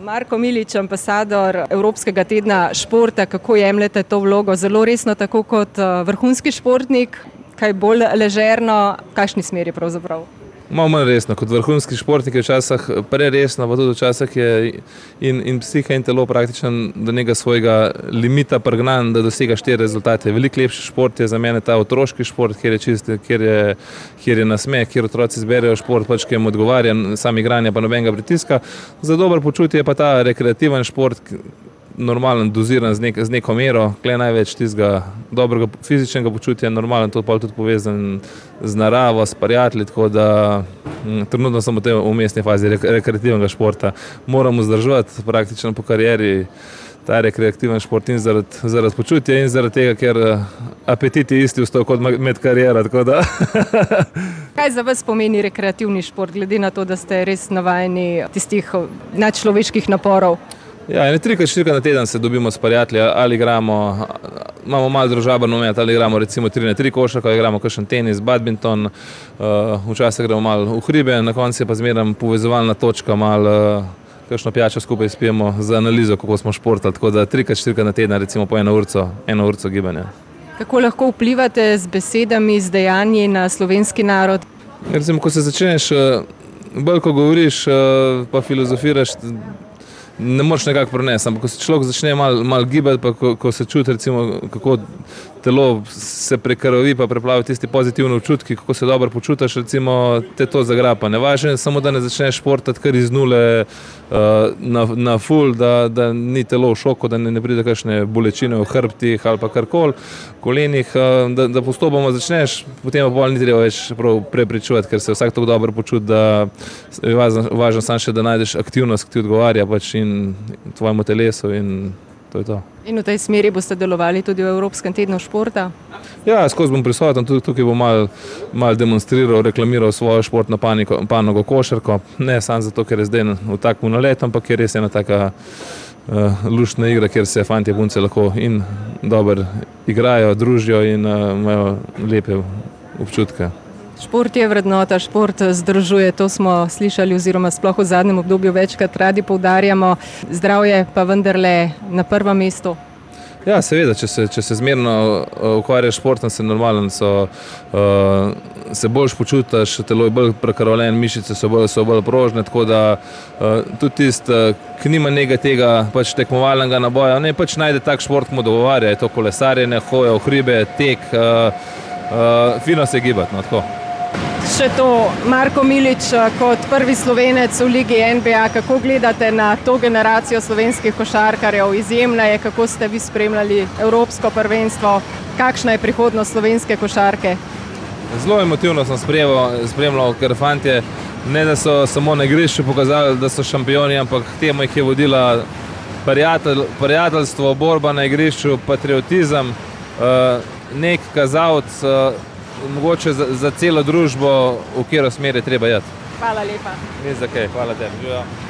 Marko Milič, ambasador Evropskega tedna športa, kako jemljete to vlogo? Zelo resno, tako kot eh, vrhunski športnik, kaj bolj ležerno, v kakšni smeri pravzaprav? Malo manj resno, kot vrhunski športnik je včasih preresno, pa tudi včasih je in, in psiha in telo praktično do nekega svojega limita pregnan, da dosegaš te rezultate. Veliko lepši šport je za mene ta otroški šport, kjer je čist, kjer je, kjer je nasmeh, kjer otroci zberejo šport, pač ki jim odgovarja, sam igranje pa nobenega pritiska. Za dobro počutje je pa ta rekreativen šport, normalen, doziran z, nek, z neko mero, kle največ tistega dobrega fizičnega počutja, normalen to pa tudi povezan z naravo, s prijatelji, tako da m, trenutno sem v tej umestni fazi rek, rekreativnega športa. Moram vzdrževati praktično po karieri ta rekreativen šport in zaradi, zaradi počutja in zaradi tega, ker apetit je isti vstal kot med kariero. Kaj za vas pomeni rekreativni šport, glede na to, da ste res navajeni tistih nadčloveških naporov? Ja, ne trikrat, štirikrat na teden se dobimo s prijatelji ali igramo, imamo malo družaben moment, ali igramo recimo tri na tri košarko, igramo kakšen tenis, badminton, uh, včasih gremo malo v hribe, na koncu je pa zmeraj povezovalna točka, malo uh, kakšno pijačo skupaj spijemo za analizo, kako smo športali, tako da trikrat, štirikrat na teden, recimo po eno urco, eno urco gibanja. Kako lahko vplivate z besedami, z dejanji na slovenski narod? Recimo, ko se začneš, bolj ko govoriš, pa filozofiraš, ne moreš nekako prenesti. Ampak, ko se človek začne malo mal gibati, pa ko, ko se čuti, recimo, kako telo se prekrvi, pa preplavi tisti pozitivni občutki, kako se dobro počutiš, recimo, te to zagrapa. Ne je samo, da ne začneš športati kar iz nule uh, na, na full, da, da ni telo v šoku, da ne, ne pride kakšne bolečine v hrbtih ali pa karkoli, kolenih, uh, da, da postopoma začneš, potem pa bolj ni treba več prepričovati, ker se vsak tako dobro počuti, da je važno, važno samo še, da najdeš aktivnost, ki ti odgovarja pač in tvojemu telesu in to je to. In v tej smeri boste delovali tudi v Evropskem tednu športa? Ja, skozi bom prisoten, tudi tukaj bom malo mal demonstriral, reklamiral svojo športno paniko, panogo košarko. Ne samo zato, ker je zdaj v takem naletu, ampak ker je res ena taka uh, luštna igra, kjer se fanti in punce lahko in dobro igrajo, družijo in uh, imajo lepe občutke. Šport je vrednota, šport združuje, to smo slišali, oziroma sploh v zadnjem obdobju večkrat radi poudarjamo. Zdravje pa vendarle na prvem mestu. Ja, seveda, če se, če se zmerno ukvarjaš s športom, se normalno so, uh, se boljš počutiš, telo je bolj prekrvljeno, mišice so bolj, so bolj prožne. Tako da uh, tudi tisti, ki nima nekaj tega pač tekmovalnega naboja, ne pač najde tak šport, mu dogovarja. Je to kolesarjenje, hoja v hribe, tek, uh, uh, fino se gibati. No, še to, Marko Milič, kot prvi slovenec v Ligi NBA, kako gledate na to generacijo slovenskih košarkarjev? Izjemna je, kako ste vi spremljali Evropsko prvenstvo, kakšna je prihodnost slovenske košarke? Zelo emotivno sem spremljal, ker fantje ne da so samo na igrišču pokazali, da so šampioni, ampak temu jih je vodila prijatelj, prijateljstvo, borba na igrišču, patriotizem, nek kazalec mogoče za, za celo družbo, v katero smer je treba iti. Hvala lepa. Ni za kaj, hvala tebi.